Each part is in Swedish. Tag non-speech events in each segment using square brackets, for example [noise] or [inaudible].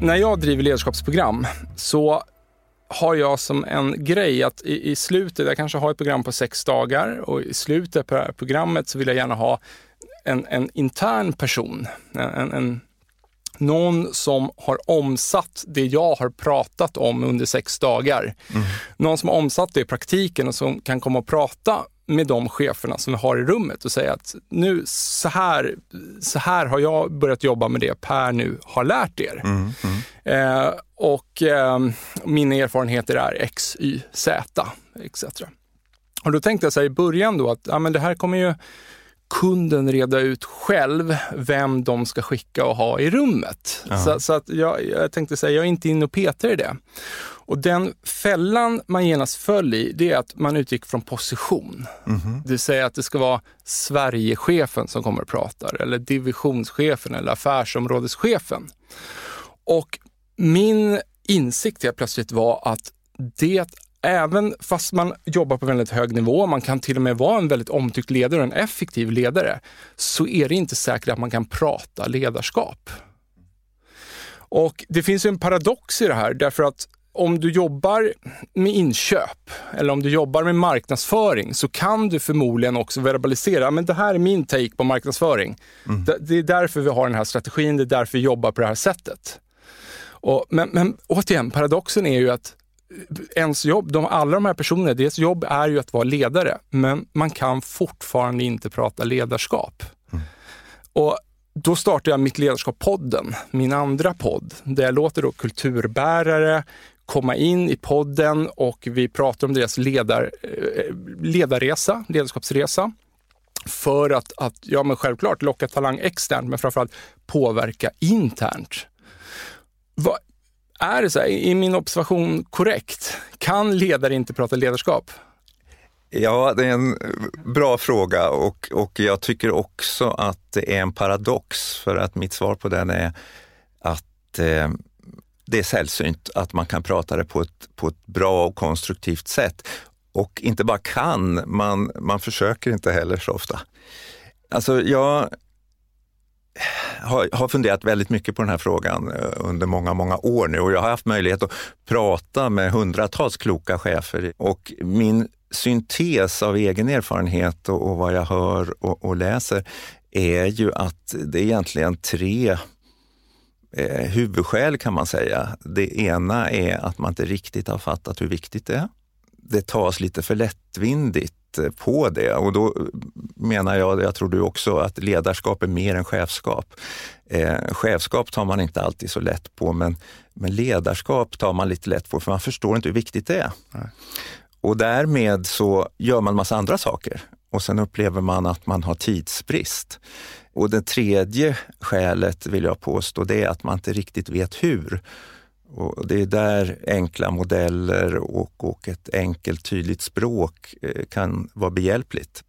När jag driver ledarskapsprogram så har jag som en grej att i, i slutet, jag kanske har ett program på sex dagar och i slutet på programmet så vill jag gärna ha en, en intern person. En, en, någon som har omsatt det jag har pratat om under sex dagar. Mm. Någon som har omsatt det i praktiken och som kan komma och prata med de cheferna som vi har i rummet och säga att nu så här, så här har jag börjat jobba med det Per nu har lärt er. Mm, mm. Eh, och eh, mina erfarenheter är X, Y, Z etc. Och då tänkte jag så här i början då att ja, men det här kommer ju kunden reda ut själv vem de ska skicka och ha i rummet. Så, så, att jag, jag tänkte säga, jag är inte inne och petar i det. Och den fällan man genast föll i, det är att man utgick från position. Mm -hmm. Det vill säga att det ska vara Sverigechefen som kommer och pratar, eller divisionschefen eller affärsområdeschefen. Och min insikt helt plötsligt var att det även fast man jobbar på väldigt hög nivå, man kan till och med vara en väldigt omtyckt ledare och en effektiv ledare, så är det inte säkert att man kan prata ledarskap. Och det finns en paradox i det här, därför att om du jobbar med inköp eller om du jobbar med marknadsföring så kan du förmodligen också verbalisera, men det här är min take på marknadsföring. Mm. Det är därför vi har den här strategin, det är därför vi jobbar på det här sättet. Och, men, men återigen, paradoxen är ju att ens jobb, de, alla de här personerna, deras jobb är ju att vara ledare, men man kan fortfarande inte prata ledarskap. Mm. Och då startade jag Mitt ledarskap-podden, min andra podd, där jag låter då kulturbärare komma in i podden och vi pratar om deras ledar, eh, ledarresa, ledarskapsresa för att, att, ja men självklart locka talang externt, men framförallt påverka internt. Vad, är det så här, är min observation korrekt? Kan ledare inte prata ledarskap? Ja, det är en bra fråga och, och jag tycker också att det är en paradox för att mitt svar på den är att eh, det är sällsynt att man kan prata det på ett, på ett bra och konstruktivt sätt. Och inte bara kan, man, man försöker inte heller så ofta. Alltså jag har, har funderat väldigt mycket på den här frågan eh, under många, många år nu och jag har haft möjlighet att prata med hundratals kloka chefer och min syntes av egen erfarenhet och, och vad jag hör och, och, läser är ju att det är egentligen tre eh, huvudskäl kan man säga. Det ena är att man inte riktigt har fattat hur viktigt det är. Det tas lite för lättvindigt Eh, på det och då menar jag, jag tror du också, att ledarskap är mer än chefskap. Eh, chefskap tar man inte alltid så lätt på, men, men ledarskap tar man lite lätt på för man förstår inte hur viktigt det är. Nej. Och därmed så gör man massa andra saker och sen upplever man att man har tidsbrist. Och det tredje skälet vill jag påstå, det är att man inte riktigt vet hur. Och det är där enkla modeller och, och ett enkelt tydligt språk eh, kan vara behjälpligt.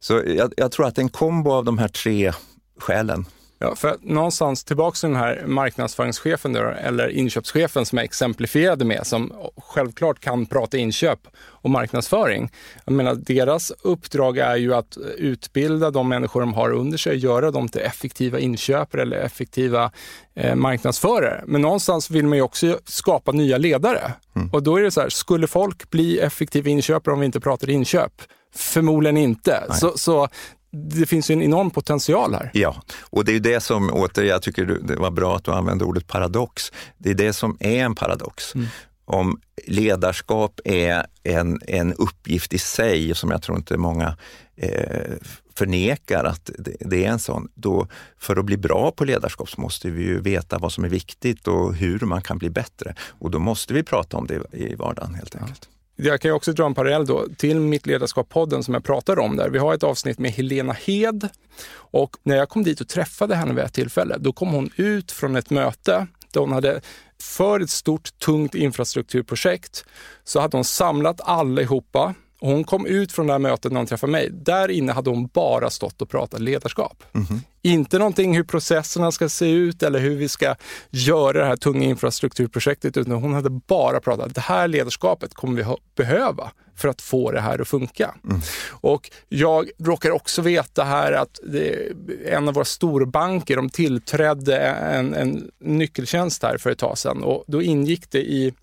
Så jag, jag, tror att en kombo av de här tre skälen Ja, för att någonstans tillbaka till den här marknadsföringschefen då, eller inköpschefen som jag exemplifierade med, som självklart kan prata inköp och marknadsföring. Jag menar, deras uppdrag är ju att utbilda de människor de har under sig, göra dem till effektiva inköpare eller effektiva eh, marknadsförare. Men någonstans vill man ju också skapa nya ledare. Mm. Och då är det så här, skulle folk bli effektiva inköpare om vi inte pratar inköp? Förmodligen inte. Så, så, det finns ju en enorm potential här. Ja, och det är det som, åter, jag tycker det var bra att du använde ordet paradox. Det är det som är en paradox. Mm. Om ledarskap är en, en uppgift i sig, som jag tror inte många eh, förnekar att det, det, är en sån, då för att bli bra på ledarskap så måste vi ju veta vad som är viktigt och hur man kan bli bättre. Och då måste vi prata om det i vardagen helt enkelt. Ja. Jag kan också dra en parallell då till Mitt ledarskap-podden som jag pratade om där. Vi har ett avsnitt med Helena Hed och när jag kom dit och träffade henne vid ett tillfälle, då kom hon ut från ett möte där hon hade för ett stort, tungt infrastrukturprojekt så hade hon samlat allihopa hon kom ut från det här mötet när hon träffade mig. Där inne hade hon bara stått och pratat ledarskap. Mm -hmm. Inte någonting hur processerna ska se ut eller hur vi ska göra det här tunga infrastrukturprojektet, utan hon hade bara pratat, det här ledarskapet kommer vi behöva för att få det här att funka. Mm. Och jag råkar också veta här att det, en av våra storbanker, de tillträdde en, en nyckeltjänst här för ett tag sedan och då ingick det i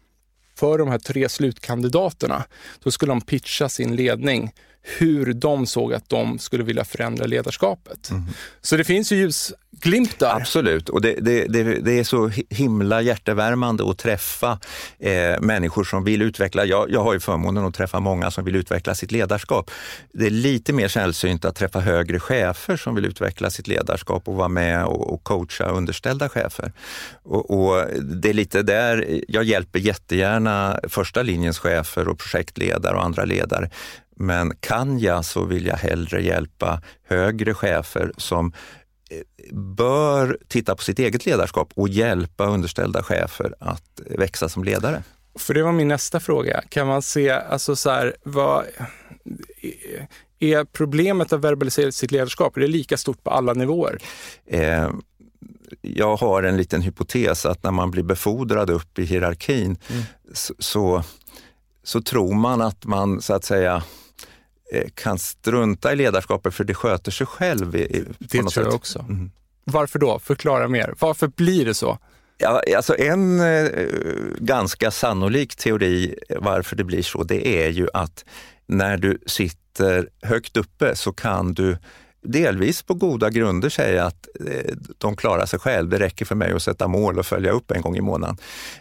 för de här tre slutkandidaterna, då skulle de pitcha sin ledning hur de såg att de skulle vilja förändra ledarskapet. Mm. Så det finns ju ljusglimtar. Absolut, och det, det, det, det, är så himla hjärtevärmande att träffa eh, människor som vill utveckla, jag, jag har ju förmånen att träffa många som vill utveckla sitt ledarskap. Det är lite mer sällsynt att träffa högre chefer som vill utveckla sitt ledarskap och vara med och, och coacha underställda chefer. Och, och, det är lite där, jag hjälper jättegärna första linjens chefer och projektledare och andra ledare men kan jag så vill jag hellre hjälpa högre chefer som eh, bör titta på sitt eget ledarskap och hjälpa underställda chefer att växa som ledare. För det var min nästa fråga. Kan man se, alltså så här, vad, är problemet att verbalisera sitt ledarskap, är det lika stort på alla nivåer? Eh, jag har en liten hypotes att när man blir befordrad upp i hierarkin mm. så, så, så tror man att man så att säga Eh, kan strunta i ledarskapet för det sköter sig själv. I, det tror sätt. jag också. Mm. Varför då? Förklara mer. Varför blir det så? Ja, alltså en eh, ganska sannolik teori varför det blir så, det är ju att när du sitter högt uppe så kan du delvis på goda grunder säga att eh, de klarar sig själv. Det räcker för mig att sätta mål och följa upp en gång i månaden.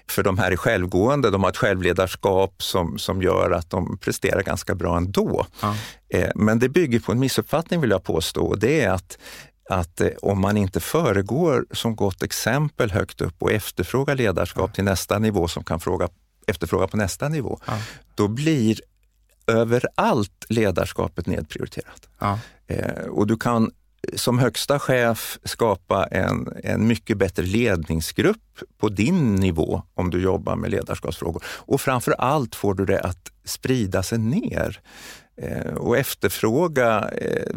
För de här är självgående, de har ett självledarskap som, som gör att de presterar ganska bra ändå. Ja. Eh, men det bygger på en missuppfattning vill jag påstå. Det är att att eh, om man inte föregår som gott exempel högt upp och efterfrågar ledarskap ja. till nästa nivå som kan fråga, efterfråga på nästa nivå, ja. då blir överallt ledarskapet nedprioriterat. Ja. Eh, och du kan som högsta chef skapa en, en mycket bättre ledningsgrupp på din nivå om du jobbar med ledarskapsfrågor. Och framför allt får du det att sprida sig ner. Eh, och efterfråga, eh,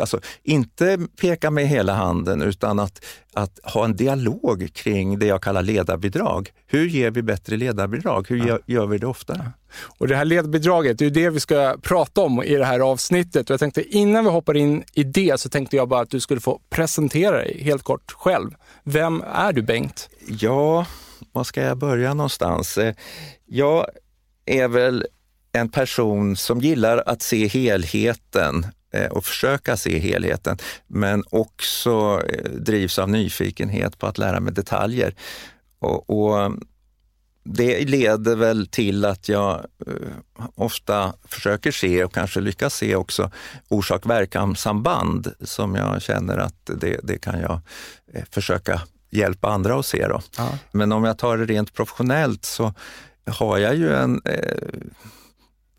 alltså inte peka med hela handen utan att, att ha en dialog kring det jag kallar ledarbidrag. Hur ger vi bättre ledarbidrag? Hur ja. gör, vi det oftare? Och det här ledarbidraget, det är det vi ska prata om i det här avsnittet. Och jag tänkte innan vi hoppar in i det så tänkte jag bara att du skulle få presentera dig helt kort själv. Vem är du Bengt? Ja, var ska jag börja någonstans? Eh, jag är väl en person som gillar att se helheten eh, och försöka se helheten, men också eh, drivs av nyfikenhet på att lära mig detaljer. Och, och det leder väl till att jag eh, ofta försöker se och kanske lyckas se också orsak-verkan-samband som jag känner att det, det kan jag försöka hjälpa andra att se. Då. Ja. Men om jag tar det rent professionellt så har jag ju en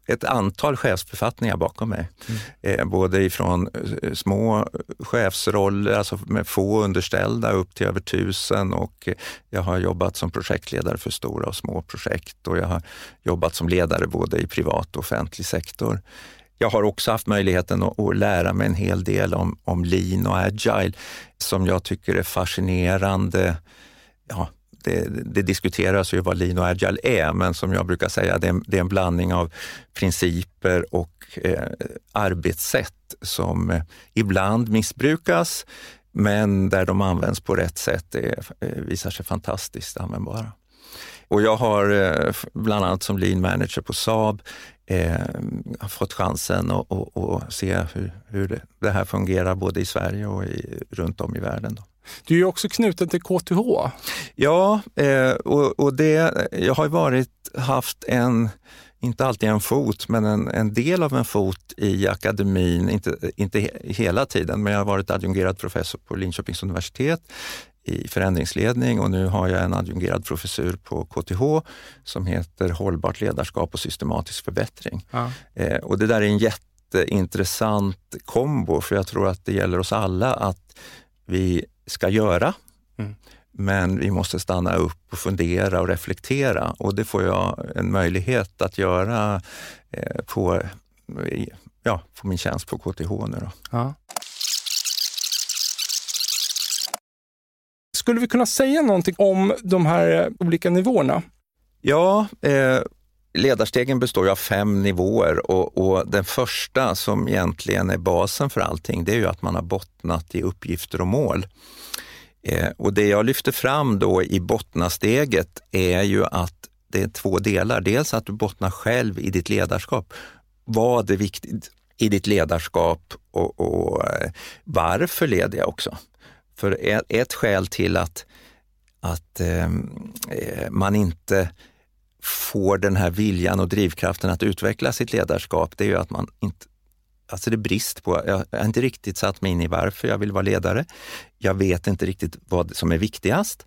ett antal chefsbefattningar bakom mig. Mm. Eh, både ifrån eh, små chefsroller, alltså med få underställda, upp till över tusen och eh, jag har jobbat som projektledare för stora och små projekt och jag har jobbat som ledare både i privat och offentlig sektor. jag har också haft möjligheten att, att, lära mig en hel del om, om lean och agile som jag tycker är fascinerande. Ja, det, det, diskuteras ju vad lean och agile är, men som jag brukar säga, det är, det är en blandning av principer och eh, arbetssätt som eh, ibland missbrukas, men där de används på rätt sätt det eh, visar sig fantastiskt användbara. Och jag har eh, bland annat som lean manager på Saab eh, fått chansen att och, och se hur, hur det här fungerar både i Sverige och i, runt om i världen. Då. Du är ju också knuten till KTH. Ja, eh, och, och det, jag har varit, haft en inte alltid en fot, men en, en del av en fot i akademin, inte, inte hela tiden, men jag har varit adjungerad professor på Linköpings universitet i förändringsledning och nu har jag en adjungerad professur på KTH som heter Hållbart ledarskap och systematisk förbättring. Ja. Eh, och det där är en jätteintressant kombo, för jag tror att det gäller oss alla att vi ska göra, mm. men vi måste stanna upp och fundera och reflektera och det får jag en möjlighet att göra eh, på, ja, på min tjänst på KTH nu. Då. Ja. Skulle vi kunna säga någonting om de här eh, olika nivåerna? Ja, eh, ledarstegen består ju av fem nivåer och, och, den första som egentligen är basen för allting, det är ju att man har bottnat i uppgifter och mål. Eh, och det jag lyfter fram då i bottnasteget är ju att det är två delar. Dels att du bottnar själv i ditt ledarskap. Vad är viktigt i ditt ledarskap och, och eh, varför leder jag också? För ett skäl till att, att ehm, eh, man inte får den här viljan och drivkraften att utveckla sitt ledarskap, det är ju att man inte Alltså det är brist på, jag har inte riktigt satt mig in i varför jag vill vara ledare. Jag vet inte riktigt vad som är viktigast.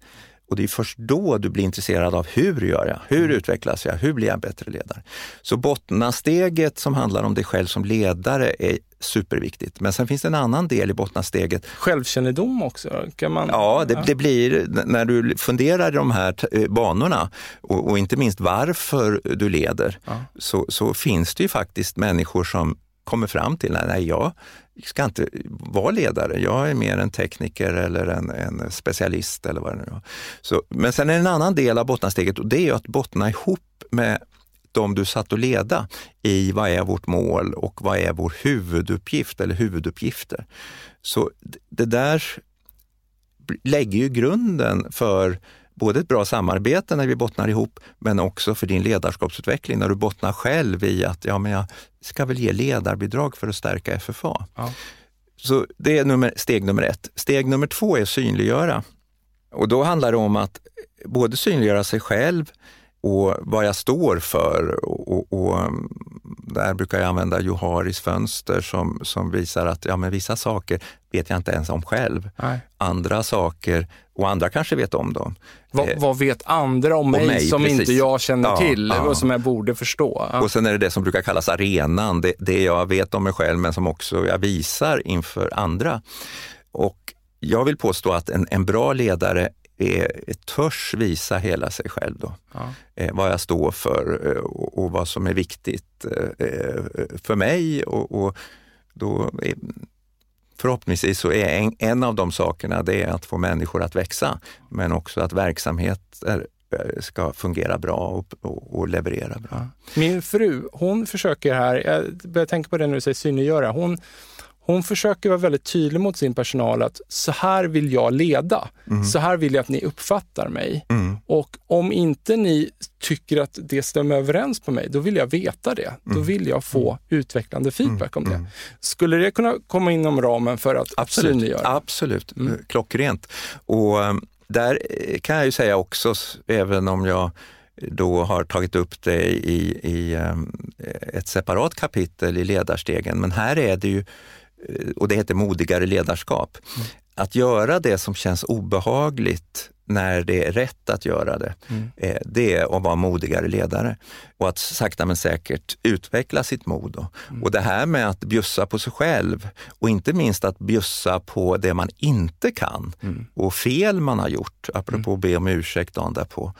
Och det är först då du blir intresserad av hur gör jag? Hur mm. utvecklas jag? Hur blir jag en bättre ledare? Så bottnasteget som handlar om dig själv som ledare är superviktigt. Men sen finns det en annan del i bottnasteget. Självkännedom också? Kan man... Ja, det, det blir när du funderar i de här eh, banorna och, och inte minst varför du leder, ja. så, så finns det ju faktiskt människor som kommer fram till, nej, jag ska inte vara ledare, jag är mer en tekniker eller en, en specialist eller vad det nu är. Så, Men sen är det en annan del av bottnasteget och det är att bottna ihop med de du satt och leda i vad är vårt mål och vad är vår huvuduppgift eller huvuduppgifter. Så det där lägger ju grunden för både ett bra samarbete när vi bottnar ihop, men också för din ledarskapsutveckling när du bottnar själv i att ja, men jag ska väl ge ledarbidrag för att stärka FFA. Ja. Så det är nummer, steg nummer ett. Steg nummer två är synliggöra. Och då handlar det om att både synliggöra sig själv och vad jag står för. Och, och, och mm, där brukar jag använda Joharis fönster som, som visar att ja, men vissa saker vet jag inte ens om själv. Nej. Andra saker, och andra kanske vet om dem. Vad, eh, vad vet andra om mig, mig som precis. inte jag känner ja, till ja. och som jag borde förstå? Ja. Och sen är det det som brukar kallas arenan, det, det jag vet om mig själv men som också jag visar inför andra. Och jag vill påstå att en, en bra ledare är, törs visa hela sig själv. Då. Ja. Eh, vad jag står för eh, och, och, vad som är viktigt eh, eh för mig. Och, och då är, förhoppningsvis så är en, en av de sakerna det är att få människor att växa, men också att verksamheter ska fungera bra och, och, och leverera bra. Min fru, hon försöker här, jag börjar tänka på det nu du säger synliggöra, hon hon försöker vara väldigt tydlig mot sin personal att så här vill jag leda. Mm. Så här vill jag att ni uppfattar mig. Mm. Och om inte ni tycker att det stämmer överens på mig, då vill jag veta det. Mm. Då vill jag få mm. utvecklande feedback om det. Mm. Skulle det kunna komma inom ramen för att Absolut. synliggöra? Absolut, mm. klockrent. Och um, där kan jag ju säga också, även om jag då har tagit upp det i, i um, ett separat kapitel i ledarstegen, men här är det ju Eh, och det heter modigare ledarskap. Mm. Att göra det som känns obehagligt när det är rätt att göra det, mm. Eh, det är att vara modigare ledare. Och att sakta men säkert utveckla sitt mod. Mm. Och det här med att bjussa på sig själv och inte minst att bjussa på det man inte kan mm. och fel man har gjort, apropå mm. be om ursäkt dagen därpå,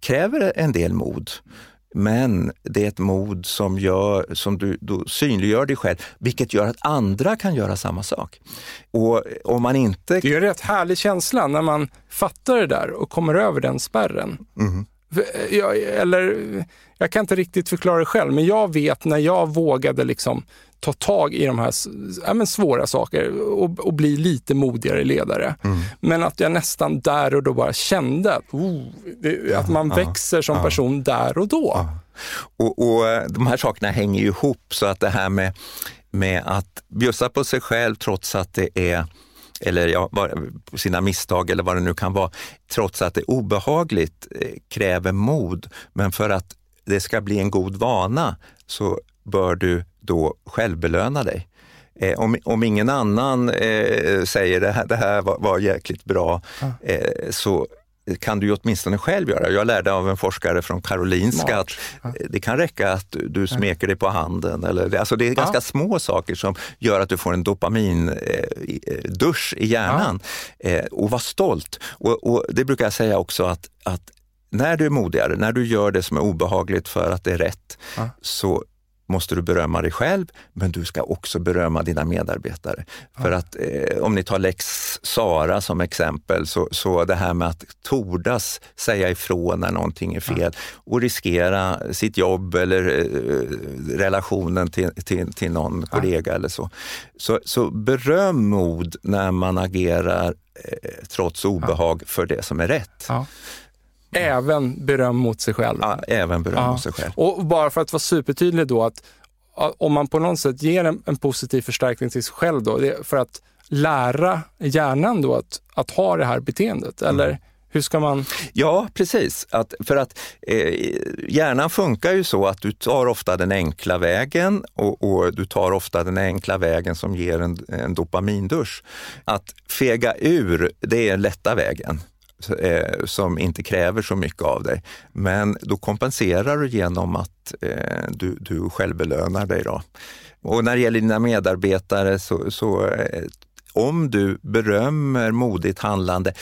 kräver en del mod. Men det är ett mod som, gör, som du synliggör dig själv, vilket gör att andra kan göra samma sak. Och om man inte... Det är en rätt härlig känsla när man fattar det där och kommer över den spärren. Mm. Jag, eller, jag kan inte riktigt förklara det själv, men jag vet när jag vågade liksom ta tag i de här ja, svåra saker och, och bli lite modigare ledare. Mm. Men att jag nästan där och då bara kände att, oh, det, att man ja, växer som person där och då. Och, och eh, de här sakerna hänger ju ihop så att det här med, med att bjussa på sig själv trots att det är eller ja, sina misstag eller vad det nu kan vara, trots att det är obehagligt, eh, kräver mod. Men för att det ska bli en god vana så bör du då självbelöna dig. Eh, om, om ingen annan eh, säger det här, det här var, var jäkligt bra, eh, så kan du ju åtminstone själv göra. Jag lärde av en forskare från Karolinska Smart. att det kan räcka att du smeker dig på handen. Eller, alltså det är ganska ja. små saker som gör att du får en dopamindusch i hjärnan. Ja. Och var stolt. Och, och, det brukar jag säga också att, att när du är modigare, när du gör det som är obehagligt för att det är rätt, ja. så måste du berömma dig själv, men du ska också berömma dina medarbetare. Ja. För att eh, om ni tar lex Sara som exempel, så, så det här med att tordas säga ifrån när någonting är fel ja. och riskera sitt jobb eller eh, relationen till, till, till någon ja. kollega eller så. så. Så beröm mod när man agerar eh, trots obehag för det som är rätt. Även beröm mot sig själv. Ja, även beröm ja. mot sig själv. Och bara för att vara supertydlig då, att om man på något sätt ger en, en positiv förstärkning till sig själv då, för att lära hjärnan då att, att ha det här beteendet, mm. eller hur ska man? Ja, precis. Att, för att eh, hjärnan funkar ju så att du tar ofta den enkla vägen och, och du tar ofta den enkla vägen som ger en, en dopamindusch. Att fega ur, det är den lätta vägen. Eh, som inte kräver så mycket av dig. Men då kompenserar du genom att eh, du, du självbelönar dig. Då. Och när det gäller dina medarbetare så, så eh, om du berömmer modigt handlande,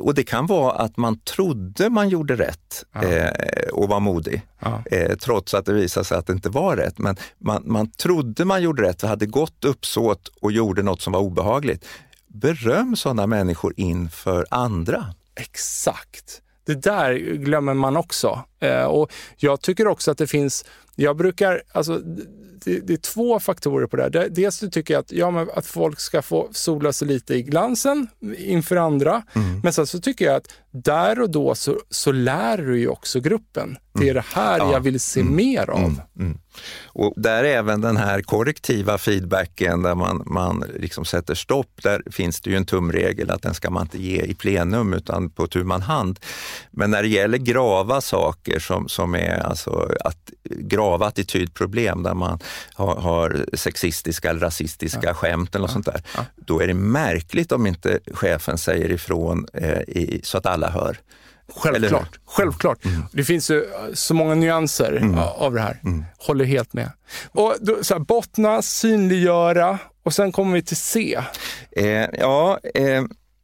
och det kan vara att man trodde man gjorde rätt ja. eh, och var modig, ja. eh, trots att det visade sig att det inte var rätt. Men man, man trodde man gjorde rätt, hade gott uppsåt och gjorde något som var obehagligt beröm sådana människor inför andra. Exakt. Det där glömmer man också. Eh, och Jag tycker också att det finns, jag brukar, alltså det, det, är två faktorer på det här. Dels så tycker jag att, ja, att folk ska få sola sig lite i glansen inför andra. Mm. Men sen så tycker jag att där och då så, så lär du ju också gruppen. Det är mm. det här ja. jag vill se mm. mer av. Mm. mm. Och där även den här korrektiva feedbacken där man, man liksom sätter stopp, där finns det ju en tumregel att den ska man inte ge i plenum utan på tu man hand. Men när det gäller grava saker som, som är alltså att, grava attitydproblem där man har, har sexistiska eller rasistiska ja. skämt eller ja. sånt där, ja. då är det märkligt om inte chefen säger ifrån eh, i, så att alla hör. Självklart. Självklart. Mm. Det finns ju så många nyanser mm. av det här. Mm. Håller helt med. Och då, så här, bottna, synliggöra och sen kommer vi till C. Eh, ja, eh,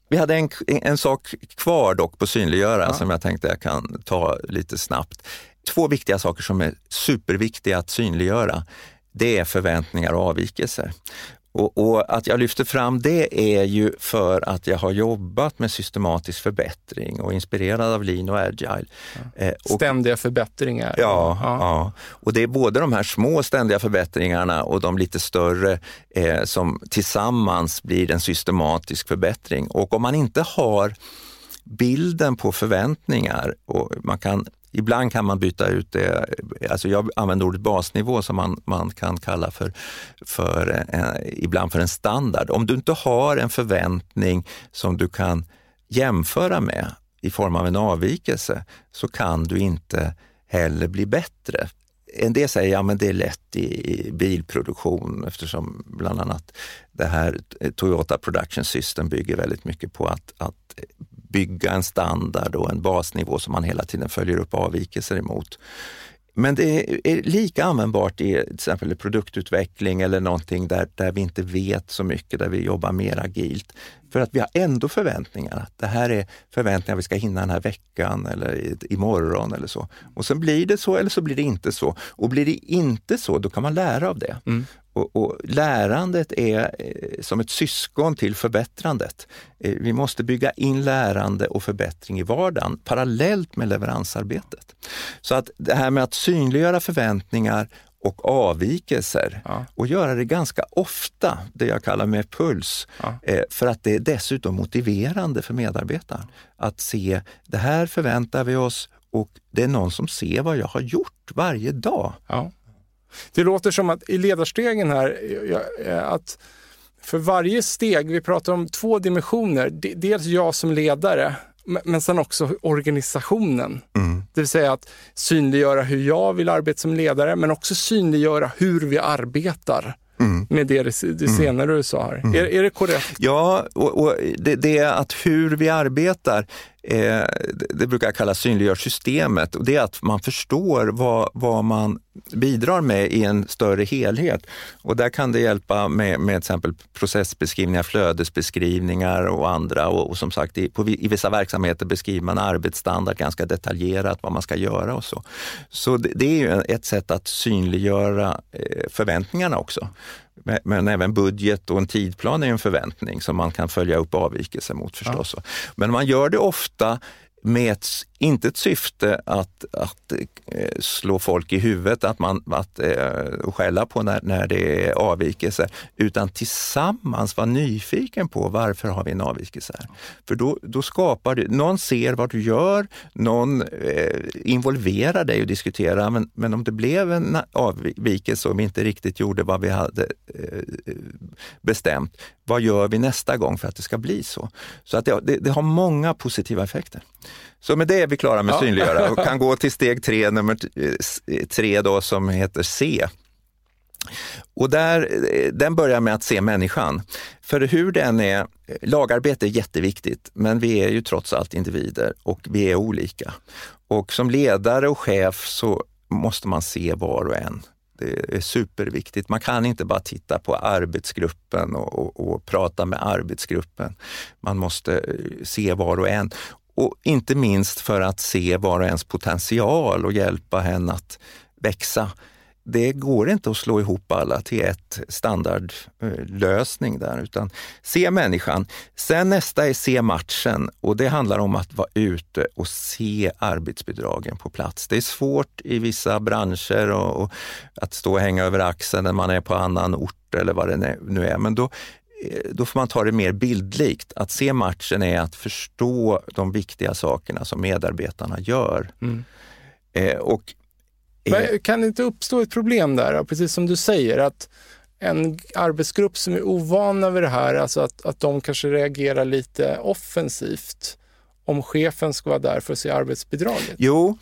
vi hade en, en sak kvar dock på synliggöra ja. som jag tänkte jag kan ta lite snabbt. Två viktiga saker som är superviktiga att synliggöra det är förväntningar och avvikelser. Och, och, att jag lyfter fram det är ju för att jag har jobbat med systematisk förbättring och inspirerad av lean och agile. Ja. Eh, och, ständiga förbättringar. Ja, ja, ja. och det är både de här små ständiga förbättringarna och de lite större eh, som tillsammans blir en systematisk förbättring. Och om man inte har bilden på förväntningar och man kan Ibland kan man byta ut det, alltså jag använder ordet basnivå som man, man kan kalla för, för eh, ibland för en standard. Om du inte har en förväntning som du kan jämföra med i form av en avvikelse så kan du inte heller bli bättre. En del säger ja men det är lätt i bilproduktion eftersom bland annat det här Toyota Production System bygger väldigt mycket på att, att bygga en standard och en basnivå som man hela tiden följer upp avvikelser emot. Men det är lika användbart i till exempel produktutveckling eller någonting där, där vi inte vet så mycket, där vi jobbar mer agilt. För att vi har ändå förväntningar. Det här är förväntningar vi ska hinna den här veckan eller imorgon eller så. Och sen blir det så eller så blir det inte så. Och blir det inte så, då kan man lära av det. Mm. Och, och, lärandet är eh, som ett syskon till förbättrandet. Eh, vi måste bygga in lärande och förbättring i vardagen parallellt med leveransarbetet. Så att det här med att synliggöra förväntningar och avvikelser ja. och göra det ganska ofta, det jag kallar med puls, ja. eh, för att det är dessutom motiverande för medarbetaren att se, det här förväntar vi oss och det är någon som ser vad jag har gjort varje dag. Ja. Det låter som att i ledarstegen här, att för varje steg, vi pratar om två dimensioner, dels jag som ledare, men sen också organisationen. Mm. Det vill säga att synliggöra hur jag vill arbeta som ledare, men också synliggöra hur vi arbetar. Mm. med det, det mm. senare du sa här. Mm. Är, är det korrekt? Ja, och, och det, det, är att hur vi arbetar eh, det brukar kallas synliggörsystemet och det är att man förstår vad, vad man bidrar med i en större helhet. Och där kan det hjälpa med, med till exempel processbeskrivningar, flödesbeskrivningar och andra. Och, och som sagt, i, på, i vissa verksamheter beskriver man arbetsstandard ganska detaljerat, vad man ska göra och så. Så det, det är ju ett sätt att synliggöra eh, förväntningarna också. Men även budget och en tidplan är en förväntning som man kan följa upp avvikelser mot förstås. Ja. Men man gör det ofta med ett, inte ett syfte att, att eh, slå folk i huvudet att man, att, eh, och skälla på när, när det är avvikelser, utan tillsammans vara nyfiken på varför har vi en avvikelse här? För då, då skapar du, någon ser vad du gör, någon eh, involverar dig och diskuterar, men, men om det blev en avvikelse och vi inte riktigt gjorde vad vi hade eh, bestämt, vad gör vi nästa gång för att det ska bli så? Så att det, det, det har många positiva effekter. Så med det är vi klara med ja. synliggöra [laughs] och kan gå till steg tre, nummer tre då, som heter C. Och där, den börjar med att se människan. För hur den är, lagarbete är jätteviktigt, men vi är ju trots allt individer och vi är olika. Och som ledare och chef så måste man se var och en. Det är superviktigt. Man kan inte bara titta på arbetsgruppen och, och, och, prata med arbetsgruppen. Man måste se var och en. Och inte minst för att se var och ens potential och hjälpa henne att växa. Det går inte att slå ihop alla till ett standardlösning där, utan se människan. Sen nästa är se matchen och det handlar om att vara ute och se arbetsbidragen på plats. Det är svårt i vissa branscher och, och att stå och hänga över axeln när man är på annan ort eller vad det nu är. Men då då får man ta det mer bildlikt. Att se matchen är att förstå de viktiga sakerna som medarbetarna gör. Mm. Eh, och, eh, kan det inte uppstå ett problem där, precis som du säger, att en arbetsgrupp som är ovana vid det här, alltså att, att de kanske reagerar lite offensivt om chefen ska vara där för att se arbetsbidraget? Jo,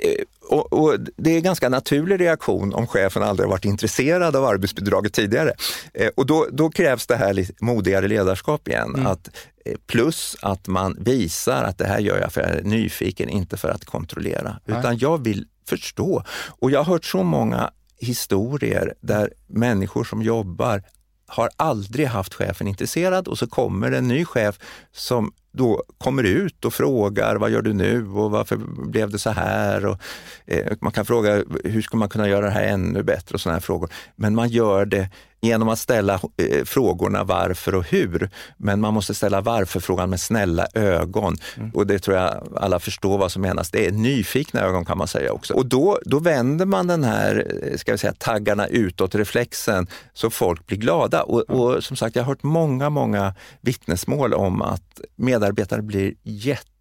eh, och, och, det är en ganska naturlig reaktion om chefen aldrig varit intresserad av arbetsbidraget tidigare. Eh, och då, då, krävs det här lite modigare ledarskap igen. Mm. Att, eh, plus att man visar att det här gör jag för att jag är nyfiken, inte för att kontrollera. Nej. Utan jag vill förstå. Och jag har hört så många historier där människor som jobbar har aldrig haft chefen intresserad och så kommer en ny chef som då kommer ut och frågar vad gör du nu och varför blev det så här? Och, eh, man kan fråga hur ska man kunna göra det här ännu bättre och sådana här frågor. Men man gör det genom att ställa eh, frågorna varför och hur. Men man måste ställa varför-frågan med snälla ögon. Mm. Och det tror jag alla förstår vad som menas. Det är nyfikna ögon kan man säga också. Och då, då vänder man den här eh, ska vi säga, taggarna utåt-reflexen så folk blir glada. Och, och som sagt, jag har hört många, många vittnesmål om att medarbetare blir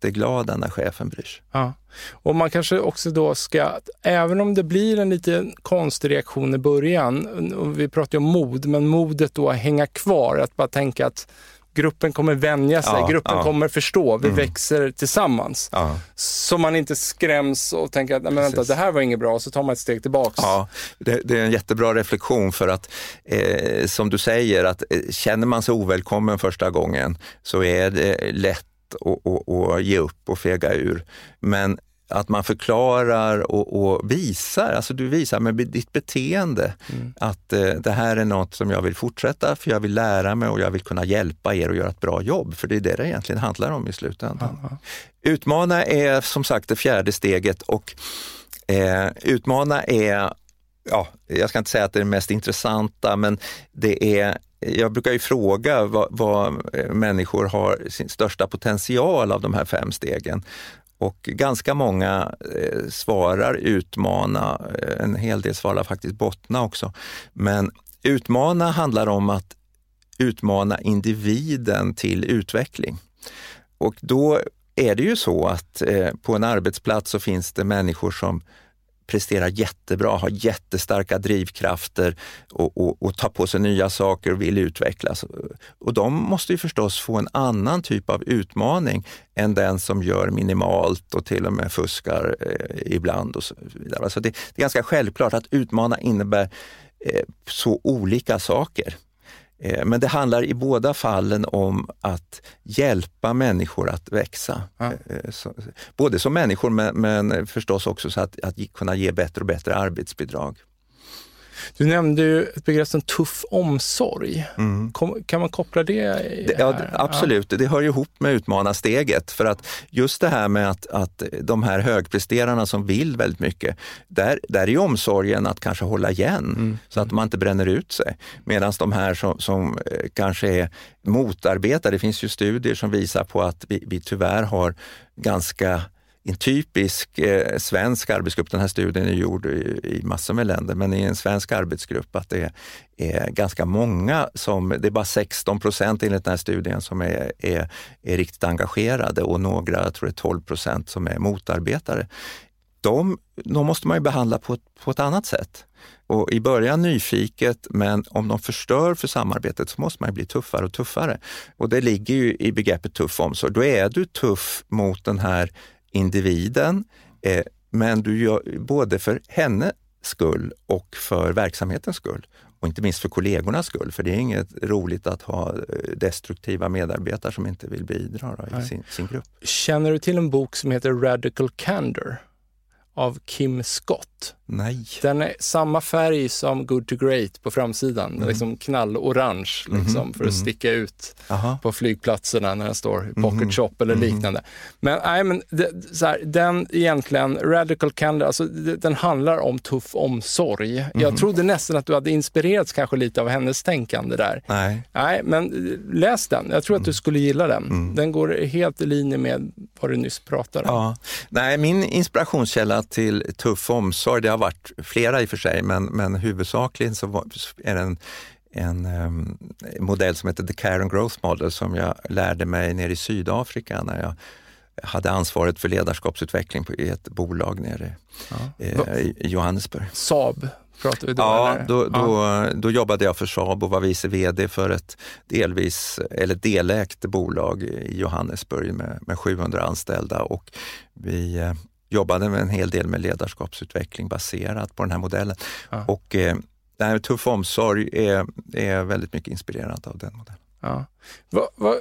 jätteglada när chefen bryr sig. Ja. Och man kanske också då ska, även om det blir en lite konstig reaktion i början, vi pratar ju om mod, men modet då att hänga kvar, att bara tänka att gruppen kommer vänja sig, ja, gruppen ja. kommer förstå, vi mm. växer tillsammans. Ja. Så man inte skräms och tänker att, men vänta, det här var inget bra, så tar man ett steg tillbaks. Ja, det, det är en jättebra reflektion för att, eh, som du säger, att eh, känner man sig ovälkommen första gången så är det lätt att ge upp och fega ur. Men att man förklarar och, och, visar, alltså du visar med ditt beteende mm. att eh, det här är något som jag vill fortsätta för jag vill lära mig och jag vill kunna hjälpa er att göra ett bra jobb. För det är det det egentligen handlar om i slutändan. Aha. Utmana är som sagt det fjärde steget och eh, utmana är, ja, jag ska inte säga att det är det mest intressanta, men det är jag brukar ju fråga vad, vad, människor har sin största potential av de här fem stegen. Och ganska många eh, svarar utmana, eh, en hel del svarar faktiskt bottna också. Men utmana handlar om att utmana individen till utveckling. Och då är det ju så att eh, på en arbetsplats så finns det människor som presterar jättebra, har jättestarka drivkrafter och, och, och tar på sig nya saker och vill utvecklas. Och de måste ju förstås få en annan typ av utmaning än den som gör minimalt och till och med fuskar eh, ibland. och så vidare. Alltså det, det, är ganska självklart att utmana innebär eh, så olika saker. Eh, men det handlar i båda fallen om att hjälpa människor att växa. Ja. Eh, både som människor men, men förstås också så att, att kunna ge bättre och bättre arbetsbidrag. Du nämnde ju ett begrepp som tuff omsorg. Mm. Kom, kan man koppla det? det ja, absolut, ja. det hör ihop med utmanarsteget. För att just det här med att, att de här högpresterarna som vill väldigt mycket, där, där är omsorgen att kanske hålla igen mm. så att man inte bränner ut sig. Medan de här som, som eh, kanske är motarbetare, det finns ju studier som visar på att vi, vi tyvärr har ganska en typisk eh, svensk arbetsgrupp, den här studien är gjord i, i massor med länder, men i en svensk arbetsgrupp att det är, är ganska många som, det är bara 16 procent enligt den här studien som är, är, är riktigt engagerade och några, jag tror det är 12 procent som är motarbetare. De, de måste man ju behandla på, på ett annat sätt. Och I början nyfiket, men om de förstör för samarbetet så måste man bli tuffare och tuffare. Och det ligger ju i begreppet tuff omsorg. Då är du tuff mot den här individen, eh, men du gör både för hennes skull och för verksamhetens skull. Och inte minst för kollegornas skull, för det är inget roligt att ha eh, destruktiva medarbetare som inte vill bidra i sin, sin grupp. Känner du till en bok som heter Radical Candor av Kim Scott? Nej. Den är samma färg som Good to Great på framsidan, mm. liksom knallorange liksom, mm. för att mm. sticka ut Aha. på flygplatserna när den står i pocket mm. shop eller mm. liknande. Men, nej, men det, så här, den egentligen, Radical Candor, alltså, den handlar om tuff omsorg. Jag mm. trodde nästan att du hade inspirerats kanske lite av hennes tänkande där. Nej. Nej, men läs den. Jag tror att du skulle gilla den. Den går helt i linje med vad du nyss pratade om. Ja. Nej, min inspirationskälla till tuff omsorg, det har varit flera i och för sig, men, men huvudsakligen så är det en, en um, modell som heter The Care and Growth Model som jag lärde mig nere i Sydafrika när jag hade ansvaret för ledarskapsutveckling i ett bolag nere ja. eh, i Johannesburg. Saab pratar vi då? Ja, då, då, då, jobbade jag för Saab och var vice VD för ett delvis, eller delägt bolag i Johannesburg med, med 700 anställda och vi eh, jobbade med en hel del med ledarskapsutveckling baserat på den här modellen. Ja. Och eh, nej, Tuff omsorg är, är väldigt mycket inspirerat av den modellen. Ja. Va, va,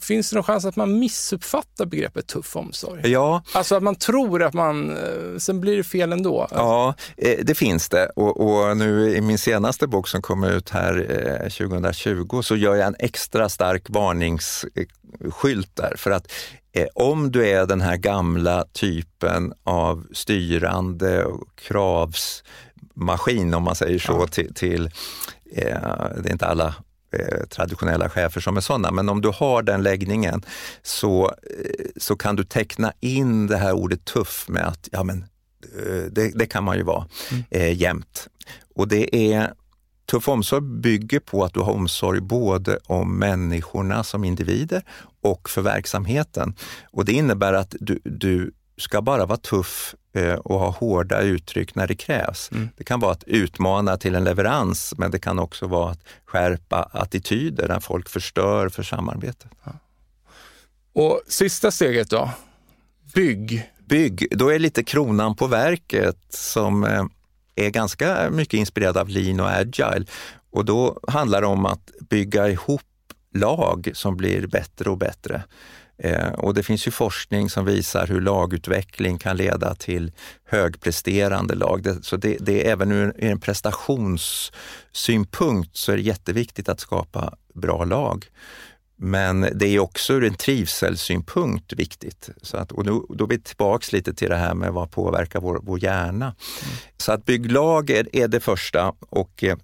finns det någon chans att man missuppfattar begreppet tuff omsorg? Ja. Alltså att man tror att man, eh, sen blir det fel ändå? Ja, eh, det finns det. Och, och nu i min senaste bok som kom ut här 2020 eh, så gör jag en extra stark varningsskylt där. För att om du är den här gamla typen av styrande och kravsmaskin, om man säger så, ja. till, till det är inte alla Eh, traditionella chefer som är sådana. Men om du har den läggningen så, eh, så kan du teckna in det här ordet tuff med att ja, men, eh, det, det kan man ju vara mm. eh, jämt. Och det är Tuff omsorg bygger på att du har omsorg både om människorna som individer och för verksamheten. Och Det innebär att du, du ska bara vara tuff eh, och ha hårda uttryck när det krävs. Mm. Det kan vara att utmana till en leverans, men det kan också vara att skärpa attityder när folk förstör för samarbetet. Ja. Och sista steget då? Bygg. Bygg, då är lite kronan på verket som eh, är ganska mycket inspirerad av lean och agile. Och då handlar det om att bygga ihop lag som blir bättre och bättre. Eh, och det finns ju forskning som visar hur lagutveckling kan leda till högpresterande lag. Det, så det, det är även ur en prestationssynpunkt så är det jätteviktigt att skapa bra lag. Men det är också ur en trivselsynpunkt viktigt. Så att, och då, då är vi tillbaks lite till det här med vad påverkar vår, vår hjärna. Mm. Så att bygglag är, är det första och eh,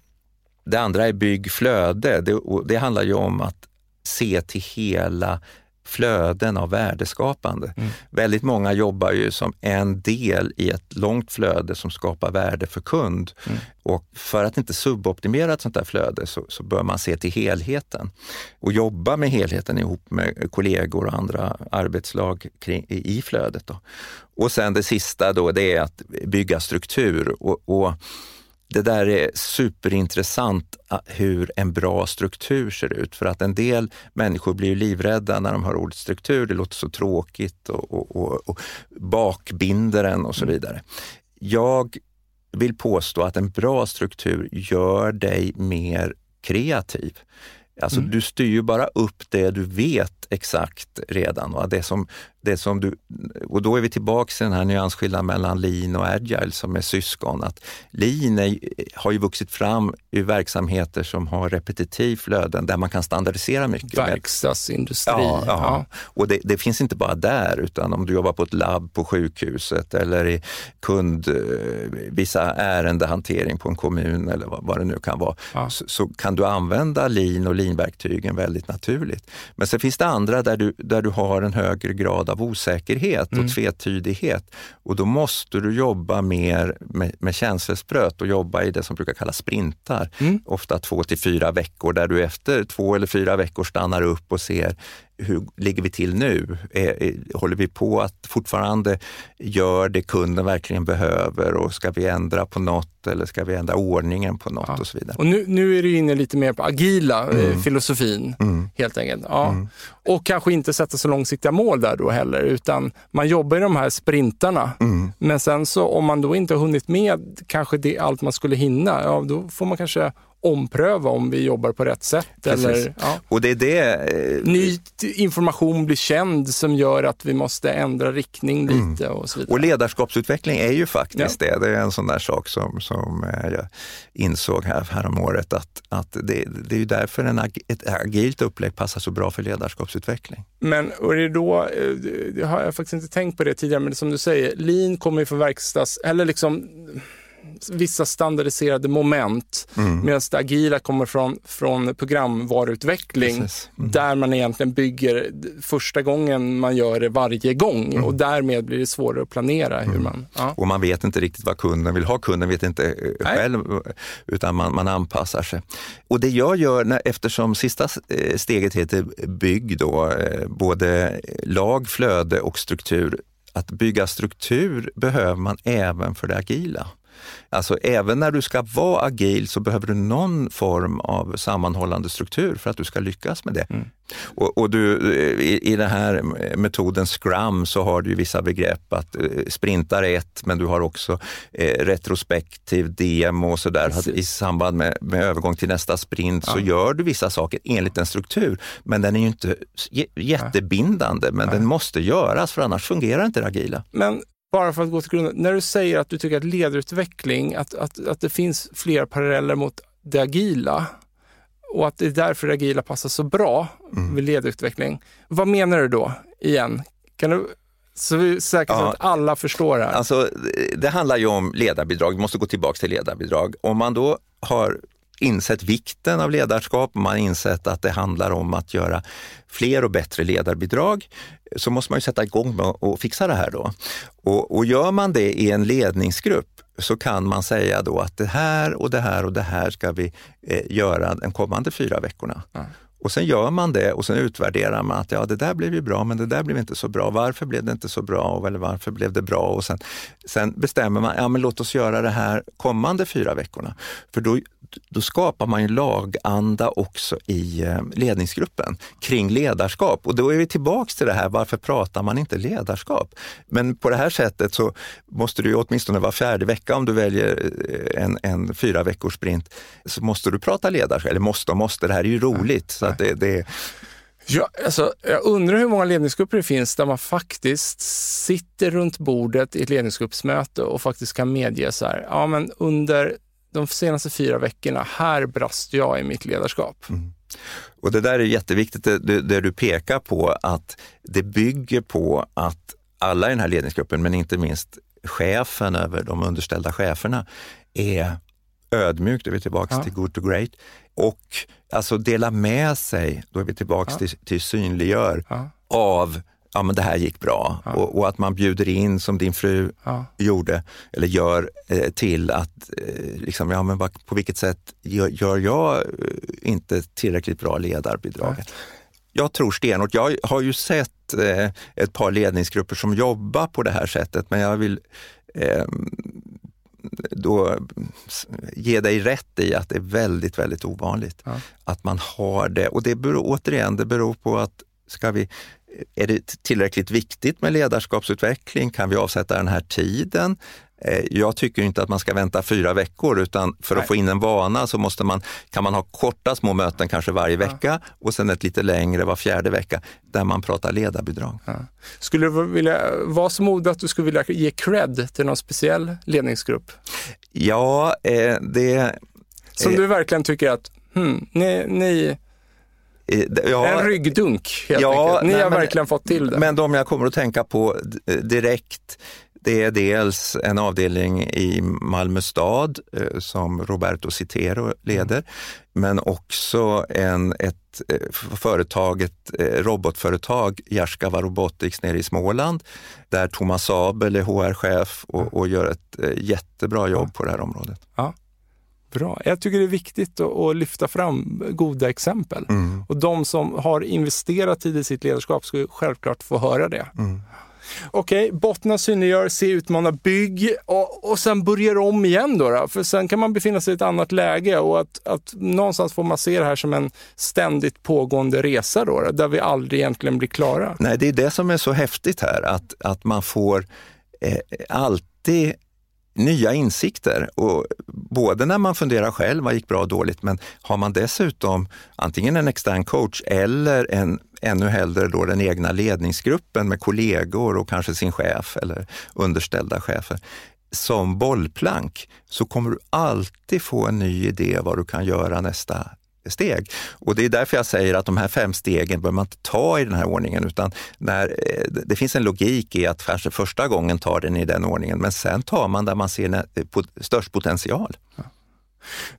det andra är byggflöde. Det, det handlar ju om att se till hela flöden av värdeskapande. Mm. Väldigt många jobbar ju som en del i ett långt flöde som skapar värde för kund. Mm. Och för att inte suboptimera ett sånt där flöde så, så, bör man se till helheten och jobba med helheten ihop med kollegor och andra arbetslag kring, i flödet. Då. Och sen det sista då, det är att bygga struktur. och, och det där är superintressant hur en bra struktur ser ut. För att en del människor blir livrädda när de hör ordet struktur. Det låter så tråkigt och, och, och, och bakbinder en och så mm. vidare. Jag vill påstå att en bra struktur gör dig mer kreativ. Alltså mm. du styr ju bara upp det du vet exakt redan. Va? Det som, det som du, och då är vi tillbaka till den här nyansskillnaden mellan lean och agile som är syskon. Att lean är, har ju vuxit fram i verksamheter som har repetitiv flöden där man kan standardisera mycket. Verkstadsindustri. Ja, ja. ja. och det, det, finns inte bara där utan om du jobbar på ett labb på sjukhuset eller i kund, eh, vissa ärendehantering på en kommun eller vad, vad det nu kan vara, ja. så, så, kan du använda lean och lean-verktygen väldigt naturligt. Men sen finns det andra där du, där du har en högre grad av osäkerhet och mm. tvetydighet. Och då måste du jobba mer med, med känselspröt och jobba i det som brukar kallas sprintar. Mm. Ofta två till fyra veckor där du efter två eller fyra veckor stannar upp och ser hur ligger vi till nu? Är, är, håller vi på att fortfarande göra det kunden verkligen behöver och ska vi ändra på något eller ska vi ändra ordningen på något ja. och så vidare. Och nu, nu är du inne lite mer på agila eh, mm. filosofin mm. helt enkelt. Ja. Mm. Och kanske inte sätta så långsiktiga mål där då heller, utan man jobbar i de här sprintarna. Mm. Men sen så om man då inte har hunnit med kanske det, allt man skulle hinna, ja, då får man kanske ompröva om vi jobbar på rätt sätt. Eller, ja. och det är det... Eh, Ny information blir känd som gör att vi måste ändra riktning mm. lite och så vidare. Och ledarskapsutveckling är ju faktiskt ja. det. Det är en sån där sak som, som eh, jag insåg här, här om året att, att det, det är ju därför en, ett agilt upplägg passar så bra för ledarskapsutveckling. Men och det då, eh, det har jag faktiskt inte tänkt på det tidigare, men som du säger, lean kommer ju från verkstads, eller liksom vissa standardiserade moment. Mm. Medan det agila kommer från, från programvaruutveckling mm. där man egentligen bygger första gången man gör det varje gång mm. och därmed blir det svårare att planera. hur mm. man... Ja. Och man vet inte riktigt vad kunden vill ha. Kunden vet inte eh, Nej. själv utan man, man anpassar sig. Och det jag gör, när, eftersom sista eh, steget heter bygg, då, eh, både lag, flöde och struktur, att bygga struktur behöver man även för det agila. Alltså även när du ska vara agil så behöver du någon form av sammanhållande struktur för att du ska lyckas med det. Mm. Och, och, du, i, i den här metoden Scrum så har du vissa begrepp att eh, sprintar är ett, men du har också eh, retrospektiv demo och sådär. I samband med, med, övergång till nästa sprint ja. så gör du vissa saker enligt en struktur, men den är ju inte jättebindande, men ja. den måste göras för annars fungerar inte det agila. Men bara för att gå till grunden, när du säger att du tycker att ledarutveckling, att, att, att det finns fler paralleller mot det agila och att det är därför det agila passar så bra mm. med ledarutveckling. Vad menar du då igen? Kan du så vi säkert ja. att alla förstår det här. Alltså, det handlar ju om ledarbidrag, vi måste gå tillbaka till ledarbidrag. Om man då har insett vikten av ledarskap, man har insett att det handlar om att göra fler och bättre ledarbidrag, så måste man ju sätta igång med att fixa det här då. Och, och gör man det i en ledningsgrupp så kan man säga då att det här och det här och det här ska vi eh, göra de kommande fyra veckorna. Mm. Och sen gör man det och sen utvärderar man att ja, det där blev ju bra, men det där blev inte så bra. Varför blev det inte så bra? Eller varför blev det bra? Och sen, sen bestämmer man, ja men låt oss göra det här kommande fyra veckorna. För då, då skapar man ju laganda också i eh, ledningsgruppen kring ledarskap. Och då är vi tillbaks till det här, varför pratar man inte ledarskap? Men på det här sättet så måste du åtminstone var fjärde vecka, om du väljer eh, en, en fyra veckors sprint, så måste du prata ledarskap. Eller måste och måste, det här är ju roligt. Så att det, det Ja, alltså, jag undrar hur många ledningsgrupper det finns där man faktiskt sitter runt bordet i ett ledningsgruppsmöte och faktiskt kan medge så här, ja men under de senaste fyra veckorna, här brast jag i mitt ledarskap. Mm. Och det där är jätteviktigt, det, det, det, du pekar på, att det bygger på att alla i den här ledningsgruppen, men inte minst chefen över de underställda cheferna, är ödmjukt, då är vi tillbaka ja. till good to great, och alltså dela med sig, då är vi tillbaka ja. till, till synliggör, ja. av ja men det här gick bra ja. och, och, att man bjuder in, som din fru ja. gjorde, eller gör, eh, till att, eh, liksom, ja men på vilket sätt gör, gör jag eh, inte tillräckligt bra ledarbidrag? Ja. Jag tror stenhårt, jag har ju sett eh, ett par ledningsgrupper som jobbar på det här sättet, men jag vill eh, då ge dig rätt i att det är väldigt, väldigt ovanligt ja. att man har det. Och det beror återigen, det beror på att ska vi är det tillräckligt viktigt med ledarskapsutveckling? Kan vi avsätta den här tiden? Eh, jag tycker inte att man ska vänta fyra veckor utan för att Nej. få in en vana så måste man, kan man ha korta små möten kanske varje vecka ja. och sen ett lite längre var fjärde vecka där man pratar ledarbidrag. Ja. Skulle du vilja vara så modig att du skulle vilja ge cred till någon speciell ledningsgrupp? Ja, eh, det... Som eh, du verkligen tycker att hmm, ni, ni Ja, en ryggdunk helt ja, enkelt. Ni nej, har men, verkligen fått till det. Men de jag kommer att tänka på direkt, det är dels en avdelning i Malmö stad eh, som Roberto Citero leder, men också en, ett eh, företag, ett eh, robotföretag, Jaskava Robotics nere i Småland, där Thomas Abel är HR-chef och, och, gör ett jättebra jobb ja. på det här området. Ja. Bra. Jag tycker det är viktigt att, att lyfta fram goda exempel. Mm. Och de som har investerat tid i sitt ledarskap ska självklart få höra det. Mm. Okej, okay, bottna, synliggör, se, utmana, bygg och, och sen börjar om igen då, då, För sen kan man befinna sig i ett annat läge och att, att någonstans får man se det här som en ständigt pågående resa då, då där vi aldrig egentligen blir klara. Nej, det är det som är så häftigt här, att, att man får eh, alltid nya insikter. Och både när man funderar själv, vad gick bra och dåligt, men har man dessutom antingen en extern coach eller en, ännu hellre då den egna ledningsgruppen med kollegor och kanske sin chef eller underställda chefer som bollplank så kommer du alltid få en ny idé vad du kan göra nästa steg. Och det är därför jag säger att de här fem stegen bör man inte ta i den här ordningen, utan när, eh, det finns en logik i att kanske första gången tar den i den ordningen, men sen tar man där man ser eh, störst potential.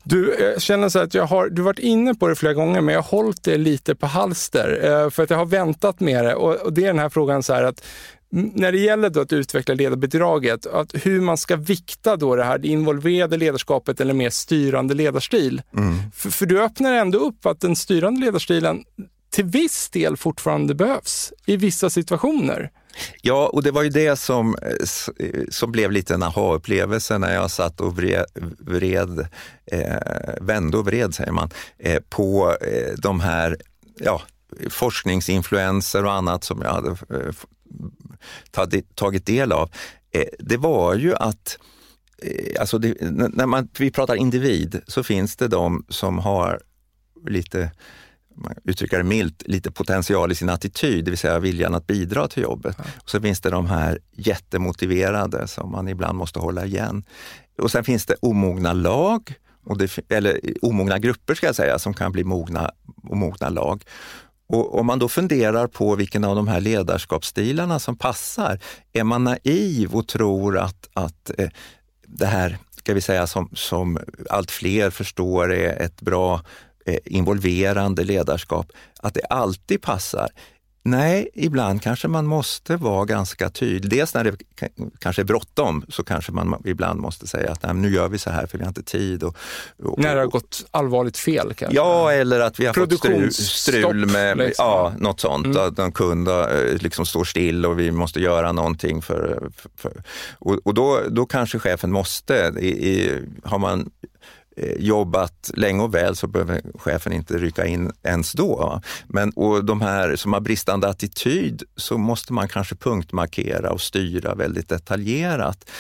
Du, jag känner så att jag har, du varit inne på det flera gånger, men jag har hållit det lite på halster för att jag har väntat med det. Och, och det är den här frågan så här att när det gäller då att utveckla ledarbidraget, att hur man ska vikta då det här det involverade ledarskapet eller mer styrande ledarstil. Mm. För, för du öppnar ändå upp att den styrande ledarstilen till viss del fortfarande behövs i vissa situationer. Ja, och det var ju det som, som blev lite en aha-upplevelse när jag satt och vred, vred eh, vände och vred, säger man, eh, på eh, de här ja, forskningsinfluenser och annat som jag hade eh, tagit del av, eh, det var ju att eh, Alltså det, när man, vi pratar individ så finns det de som har lite, man uttrycker det milt, lite potential i sin attityd, det vill säga viljan att bidra till jobbet. Ja. Och så finns det de här jättemotiverade som man ibland måste hålla igen. Och sen finns det omogna lag, och det, eller omogna grupper ska jag säga, som kan bli mogna, mogna lag. Och om man då funderar på vilken av de här ledarskapsstilarna som passar, är man naiv och tror att, att eh, det här, ska vi säga, som, som allt fler förstår är ett bra eh, involverande ledarskap, att det alltid passar. Nej, ibland kanske man måste vara ganska tydlig. Dels när det kanske är bråttom så kanske man ibland måste säga att Nej, nu gör vi så här för vi har inte tid. Och, och, när det har gått allvarligt fel kanske? Ja, eller att vi har fått strul, strul med liksom. ja, något sånt. Mm. Att en kund eh, liksom står still och vi måste göra någonting. För, för, för och, och då, då kanske chefen måste, i, i, har man jobbat länge och väl så behöver chefen inte rycka in ens då. Men och de här som har bristande attityd så måste man kanske punktmarkera och styra väldigt detaljerat.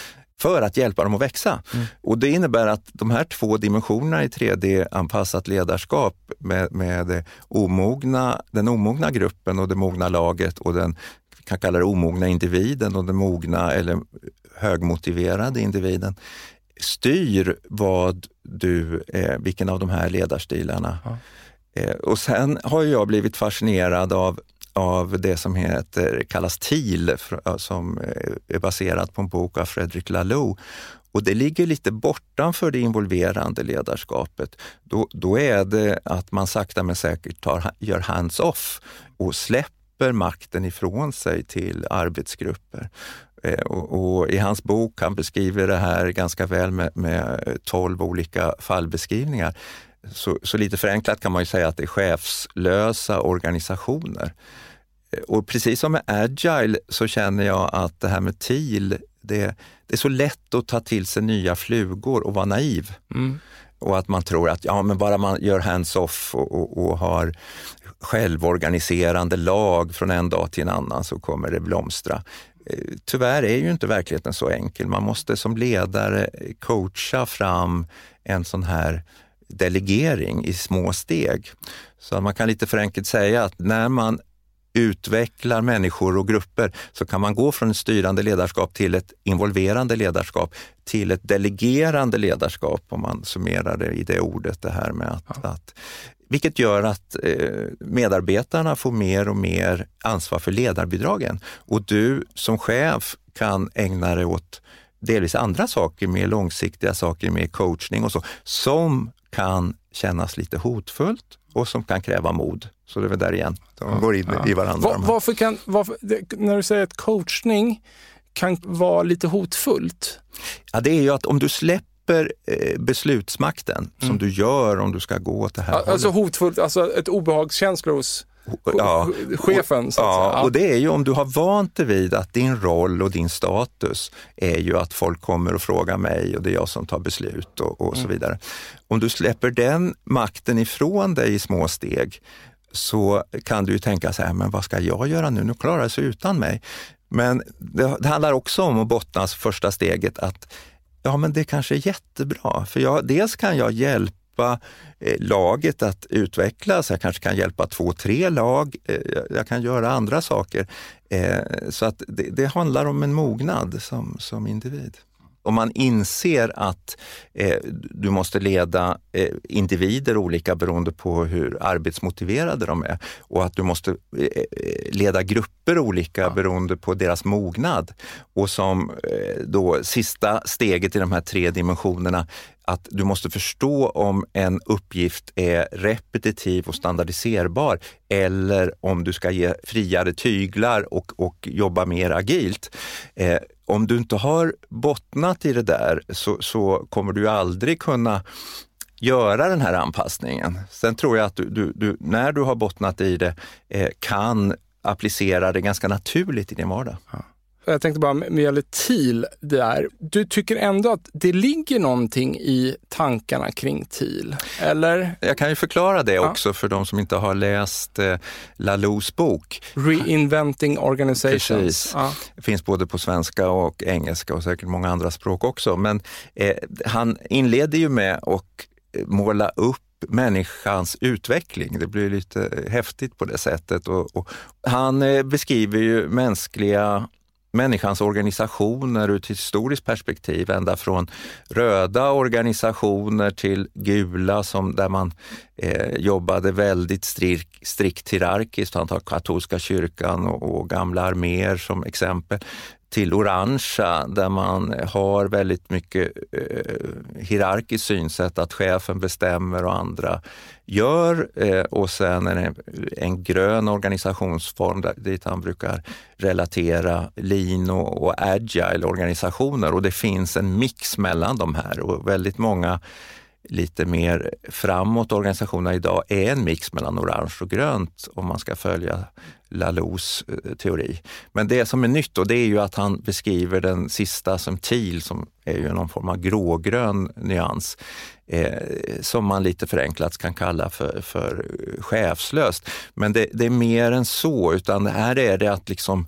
för att hjälpa dem att växa. Mm. Och Det innebär att de här två dimensionerna i 3D-anpassat ledarskap med, med omogna, den omogna gruppen och det mogna laget och den kan kalla det omogna individen och den mogna eller högmotiverade individen styr vad du, eh, vilken av de här ledarstilarna. Ja. Eh, och sen har jag blivit fascinerad av av det som heter, kallas TIL, som är baserat på en bok av Fredrik Laloux. Och det ligger lite bortanför det involverande ledarskapet. Då, då är det att man sakta men säkert tar, gör hands-off och släpper makten ifrån sig till arbetsgrupper. Eh, och, och I hans bok, han beskriver det här ganska väl med, med 12 olika fallbeskrivningar. Så, så, lite förenklat kan man ju säga att det är chefslösa organisationer. Och precis som med agile så känner jag att det här med TIL, det, det är så lätt att ta till sig nya flugor och vara naiv. Mm. Och att man tror att ja, men bara man gör hands-off och, och, och, har självorganiserande lag från en dag till en annan så kommer det blomstra. Eh, tyvärr är ju inte verkligheten så enkel. Man måste som ledare coacha fram en sån här delegering i små steg. Så man kan lite förenkelt säga att när man utvecklar människor och grupper så kan man gå från ett styrande ledarskap till ett involverande ledarskap till ett delegerande ledarskap om man summerar det i det ordet. Det här med att, ja. att vilket gör att eh, medarbetarna får mer och mer ansvar för ledarbidragen och du som chef kan ägna dig åt delvis andra saker, mer långsiktiga saker, mer coachning och så, som kan kännas lite hotfullt och som kan kräva mod. Så det är väl där igen, de går in ja. i varandra. Var, varför kan, varför, när du säger att coachning kan vara lite hotfullt? Ja, det är ju att om du släpper eh, beslutsmakten, mm. som du gör om du ska gå åt det här Alltså hållet. hotfullt, alltså ett obehagskänsla hos ja, chefen. Så ja, ja, och det är ju om du har vant dig vid att din roll och din status är ju att folk kommer och frågar mig och det är jag som tar beslut och, och mm. så vidare. Om du släpper den makten ifrån dig i små steg så kan du ju tänka så här, men vad ska jag göra nu? Nu klarar det sig utan mig. Men det, det handlar också om att bottnas första steget att ja, men det kanske är jättebra. För jag, dels kan jag hjälpa eh, laget att utvecklas. Jag kanske kan hjälpa två, tre lag. Eh, jag kan göra andra saker. Eh, så att det, det handlar om en mognad som, som individ om man inser att eh, du måste leda eh, individer olika beroende på hur arbetsmotiverade de är och att du måste eh, leda grupper olika ja. beroende på deras mognad. Och som eh, då sista steget i de här tre dimensionerna, att du måste förstå om en uppgift är repetitiv och standardiserbar eller om du ska ge friare tyglar och, och jobba mer agilt. Om du inte har bottnat i det där så, så kommer du aldrig kunna göra den här anpassningen. Sen tror jag att du, du, du när du har bottnat i det eh, kan applicera det ganska naturligt i din vardag. Ja. Jag tänkte bara med gäller TIL där. Du tycker ändå att det ligger någonting i tankarna kring TIL, eller? Jag kan ju förklara det ja. också för de som inte har läst eh, Lalous bok. Reinventing Organizations. Precis. Ja. Det finns både på svenska och engelska och säkert många andra språk också. Men eh, han inleder ju med att måla upp människans utveckling. Det blir lite häftigt på det sättet. Och, och han eh, beskriver ju mänskliga människans organisationer ur ett historiskt perspektiv, ända från röda organisationer till gula som där man eh, jobbade väldigt strikt, strikt hierarkiskt. Han tar katolska kyrkan och, och gamla arméer som exempel till orangea där man har väldigt mycket eh, hierarkiskt synsätt, att chefen bestämmer och andra gör. Eh, och sen en, en grön organisationsform där, dit han brukar relatera lean och, och agile organisationer och det finns en mix mellan de här och väldigt många lite mer framåt organisationerna idag är en mix mellan orange och grönt om man ska följa Lalous eh, teori. Men det som är nytt då, det är ju att han beskriver den sista som TIL, som är ju någon form av grågrön nyans, eh, som man lite förenklat kan kalla för, för chefslöst. Men det, det, är mer än så, utan här är det att liksom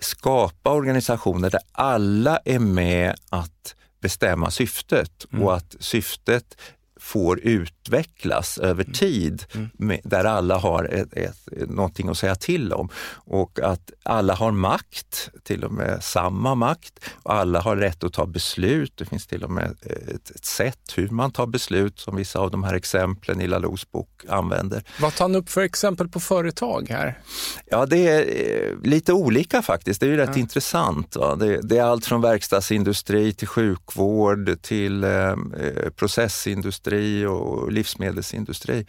skapa organisationer där alla är med att bestämma syftet mm. och att syftet får utvecklas över mm. tid, mm. med, där alla har ett, ett, någonting att säga till om. Och att alla har makt, till och med samma makt. Och alla har rätt att ta beslut. Det finns till och med ett, ett sätt hur man tar beslut som vissa av de här exemplen i Lalous bok använder. Vad tar han upp för exempel på företag här? Ja, det är eh, lite olika faktiskt. Det är ju rätt ja. intressant. Det, det, är allt från verkstadsindustri till sjukvård till eh, eh processindustri industri och livsmedelsindustri.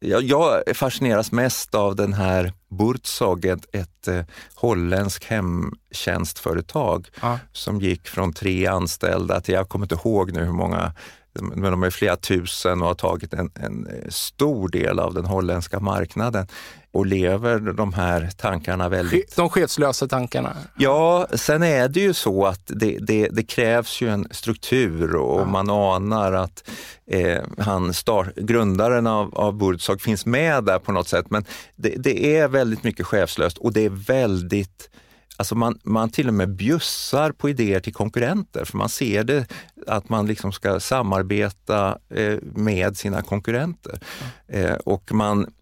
Jag, jag fascineras mest av den här Burzog, ett, ett eh, holländskt hemtjänstföretag ja. som gick från tre anställda till, jag kommer inte ihåg nu hur många, men de är flera tusen och har tagit en, en stor del av den holländska marknaden och lever de här tankarna väldigt... De chefslösa tankarna? Ja, sen är det ju så att det, det, det krävs ju en struktur och ja. man anar att eh, han start, grundaren av, av Burzog finns med där på något sätt. Men det, det är väldigt mycket chefslöst och det är väldigt Alltså man, man till och med bjussar på idéer till konkurrenter för man ser det att man liksom ska samarbeta eh, med sina konkurrenter. Mm. Eh, och man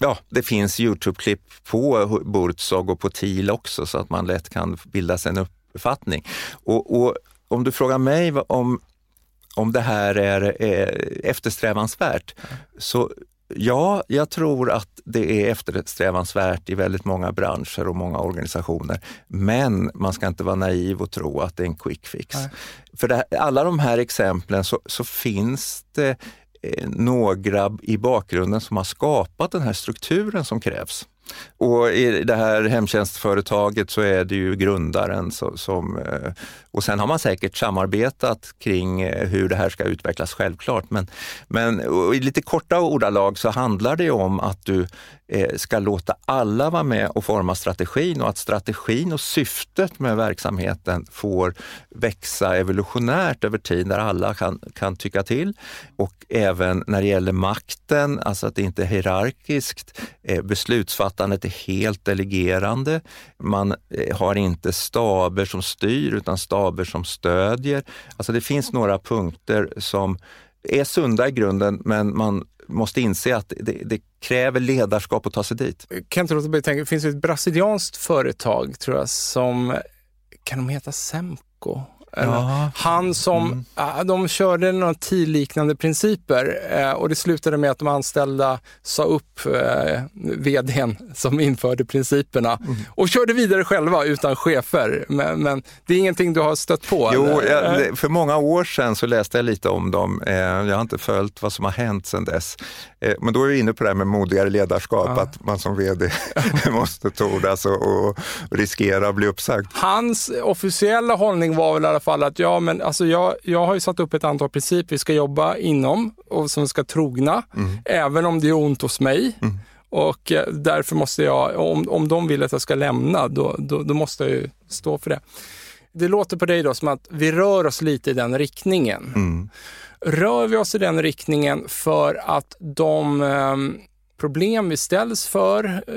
Ja, det finns Youtube-klipp på Burzog och på TIL också så att man lätt kan bilda sig en uppfattning. Och, och om du frågar mig om, om det här är, är eftersträvansvärt, så Ja, jag tror att det är eftersträvansvärt i väldigt många branscher och många organisationer. Men man ska inte vara naiv och tro att det är en quick fix. Nej. För det, alla de här exemplen så, så finns det Eh, några i bakgrunden som har skapat den här strukturen som krävs. Och i det här hemtjänstföretaget så är det ju grundaren som, eh, och sen har man säkert samarbetat kring eh, hur det här ska utvecklas självklart. Men, men i lite korta ordalag så handlar det om att du eh, ska låta alla vara med och forma strategin och att strategin och syftet med verksamheten får växa evolutionärt över tid där alla kan, kan tycka till. Och även när det gäller makten, alltså att det inte är hierarkiskt. beslutsfattande Beslutsfattandet är helt delegerande. Man eh, har inte staber som styr utan staber som stödjer. Alltså det finns några punkter som är sunda i grunden, men man måste inse att det, det kräver ledarskap att ta sig dit. Kan inte låta bli tänka, det finns ett brasilianskt företag, tror jag, som, kan de heta Semco? Ja. Han som, mm. de körde några TIL-liknande principer eh, och det slutade med att de anställda sa upp eh, vdn som införde principerna mm. och körde vidare själva utan chefer. Men, men, det är ingenting du har stött på? Jo, jag, för många år sedan så läste jag lite om dem. Eh, jag har inte följt vad som har hänt sedan dess. Men då är vi inne på det här med modigare ledarskap, ja. att man som vd [laughs] måste tordas och, och riskera att bli uppsagd. Hans officiella hållning var väl alla fall att ja, men alltså jag, jag har ju satt upp ett antal principer vi ska jobba inom och som ska trogna, mm. även om det är ont hos mig. Mm. Och eh, därför måste jag, om, om de vill att jag ska lämna, då, då, då måste jag ju stå för det. Det låter på dig då som att vi rör oss lite i den riktningen. Mm. Rör vi oss i den riktningen för att de ehm, problem vi ställs för eh,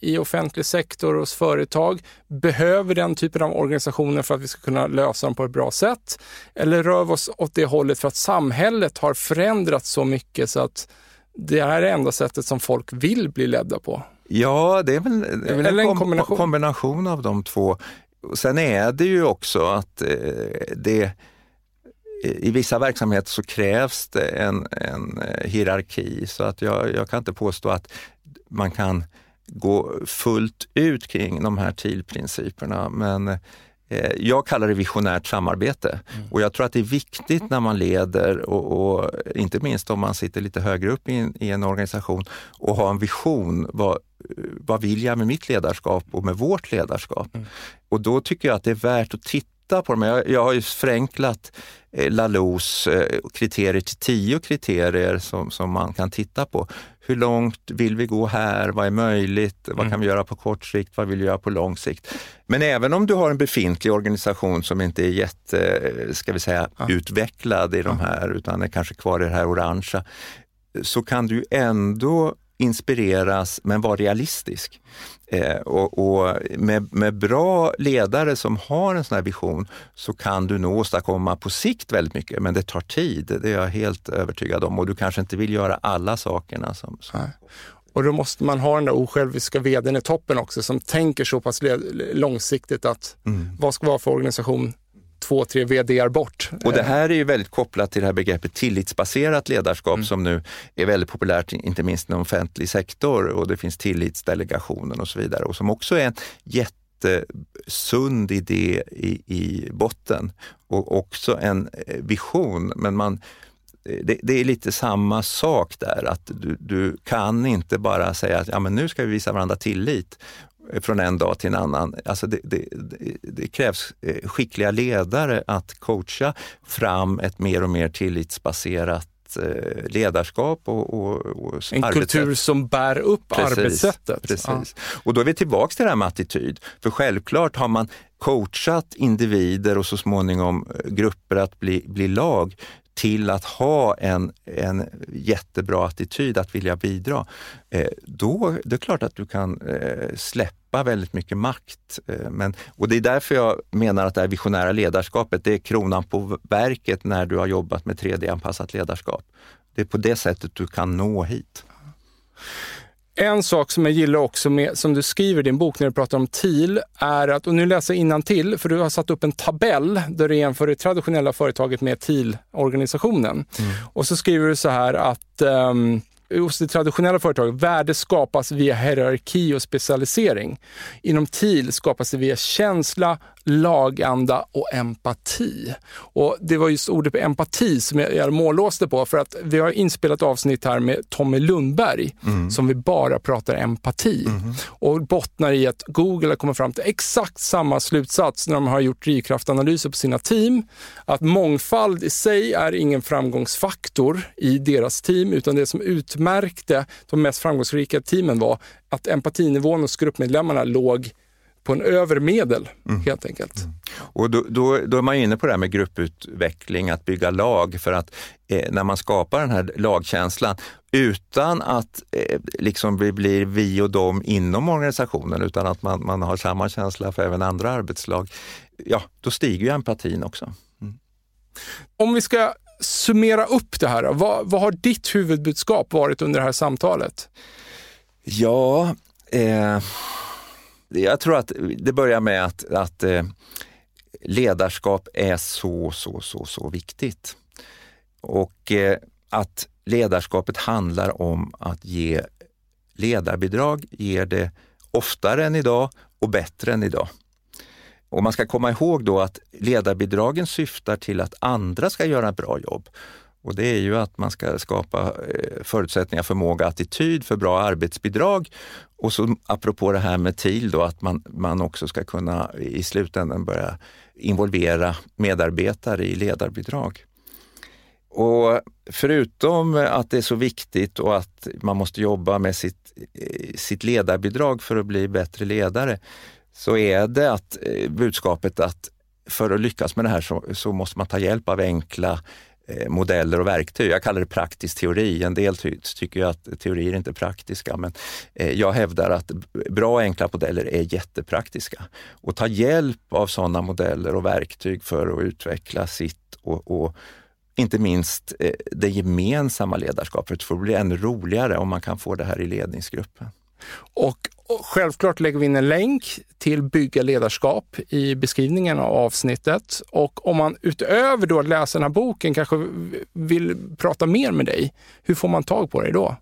i offentlig sektor och hos företag behöver den typen av organisationer för att vi ska kunna lösa dem på ett bra sätt? Eller rör vi oss åt det hållet för att samhället har förändrats så mycket så att det här är det enda sättet som folk vill bli ledda på? Ja, det är väl, det är väl en, en kombination. kombination. av de två. Sen är det ju också att eh, det i vissa verksamheter så krävs det en, en eh, hierarki så att jag, jag kan inte påstå att man kan gå fullt ut kring de här TIL-principerna. Men eh, jag kallar det visionärt samarbete mm. och jag tror att det är viktigt när man leder och, och inte minst om man sitter lite högre upp i en, i en organisation och har en vision. Vad, vad vill jag med mitt ledarskap och med vårt ledarskap? Mm. Och då tycker jag att det är värt att titta på dem. Jag, jag har ju förenklat Eh, Lalous eh, kriterier till tio kriterier som, som man kan titta på. Hur långt vill vi gå här? Vad är möjligt? Vad mm. kan vi göra på kort sikt? Vad vill vi göra på lång sikt? Men även om du har en befintlig organisation som inte är jätte, ska vi säga, ja. utvecklad i de här, utan är kanske kvar i det här orangea, så kan du ändå inspireras men var realistisk. Eh, och, och med, med, bra ledare som har en sån här vision så kan du nog åstadkomma på sikt väldigt mycket, men det tar tid. Det är jag helt övertygad om och du kanske inte vill göra alla sakerna. Som, som... Och då måste man ha den där osjälviska vdn i toppen också som tänker så pass långsiktigt att mm. vad ska vara för organisation två, tre VDR bort. Och det här är ju väldigt kopplat till det här begreppet tillitsbaserat ledarskap mm. som nu är väldigt populärt, inte minst inom offentlig sektor och det finns tillitsdelegationen och så vidare och som också är en jättesund idé i, i botten och också en eh, vision. Men man, det, det, är lite samma sak där, att du, du kan inte bara säga att ja, men nu ska vi visa varandra tillit från en dag till en annan. Alltså det, det, det, krävs eh, skickliga ledare att coacha fram ett mer och mer tillitsbaserat eh, ledarskap och, och, och En arbetssätt. kultur som bär upp precis, arbetssättet. Precis. Ja. Och då är vi tillbaka till det här med attityd. För självklart har man coachat individer och så småningom eh, grupper att bli, bli lag till att ha en, en jättebra attityd att vilja bidra, eh, då det är klart att du kan eh, släppa väldigt mycket makt. Eh, men, och det är därför jag menar att det här visionära ledarskapet, det är kronan på verket när du har jobbat med 3D-anpassat ledarskap. Det är på det sättet du kan nå hit. En sak som jag gillar också med, som du skriver i din bok när du pratar om TIL, är att, och nu läser jag till för du har satt upp en tabell där du jämför det traditionella företaget med TIL-organisationen. Mm. Och så skriver du så här att um, hos det traditionella företaget, värde skapas via hierarki och specialisering. Inom TIL skapas det via känsla, laganda och empati. Och Det var just ordet empati som jag, jag mållåste på för att vi har inspelat avsnitt här med Tommy Lundberg mm. som vi bara pratar empati mm. och bottnar i att Google har kommit fram till exakt samma slutsats när de har gjort drivkraftanalyser på sina team. Att mångfald i sig är ingen framgångsfaktor i deras team utan det som utmärkte de mest framgångsrika teamen var att empatinivån hos gruppmedlemmarna låg på en övermedel mm. helt enkelt. Mm. Och då, då, då, är man inne på det här med grupputveckling, att bygga lag för att eh, när man skapar den här lagkänslan utan att eh, liksom vi blir vi och dem inom organisationen utan att man, man har samma känsla för även andra arbetslag, ja då stiger ju empatin också. Mm. Om vi ska summera upp det här, vad, vad har ditt huvudbudskap varit under det här samtalet? Ja, eh jag tror att det börjar med att, att eh, ledarskap är så, så, så, så viktigt. Och eh, att ledarskapet handlar om att ge ledarbidrag, ger det oftare än idag och bättre än idag. Och man ska komma ihåg då att ledarbidragen syftar till att andra ska göra ett bra jobb. Och det är ju att man ska skapa eh, förutsättningar, förmåga, attityd för bra arbetsbidrag. Och så apropå det här med TIL då, att man, man också ska kunna i slutändan börja involvera medarbetare i ledarbidrag. Och förutom att det är så viktigt och att man måste jobba med sitt, eh, sitt ledarbidrag för att bli bättre ledare, så är det att eh, budskapet att för att lyckas med det här så, så måste man ta hjälp av enkla Eh, modeller och verktyg. Jag kallar det praktisk teori. En del ty tycker ju att teorier inte är praktiska, men eh, jag hävdar att bra och enkla modeller är jättepraktiska. Och ta hjälp av sådana modeller och verktyg för att utveckla sitt och, och inte minst eh, det gemensamma ledarskapet för det bli ännu roligare om man kan få det här i ledningsgruppen. Och självklart lägger vi in en länk till Bygga ledarskap i beskrivningen av avsnittet. Och om man utöver då att läsa den här boken kanske vill prata mer med dig, hur får man tag på dig då?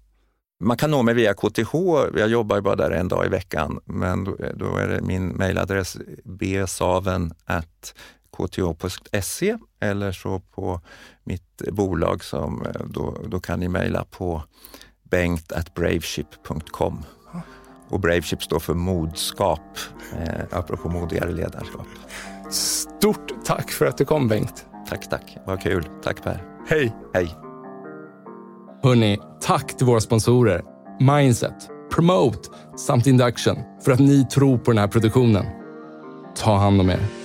Man kan nå mig via KTH. Jag jobbar bara där en dag i veckan, men då, är det min mejladress bsaven.kth.se eller så på mitt bolag som eh, då, då kan ni mejla på bengt.braveship.com. Och Braveship står för modskap, eh, apropå modigare ledarskap. Stort tack för att du kom Bengt. Tack, tack. Vad kul. Tack Per. Hej. Hej. Hörni, tack till våra sponsorer Mindset, Promote samt Induction för att ni tror på den här produktionen. Ta hand om er.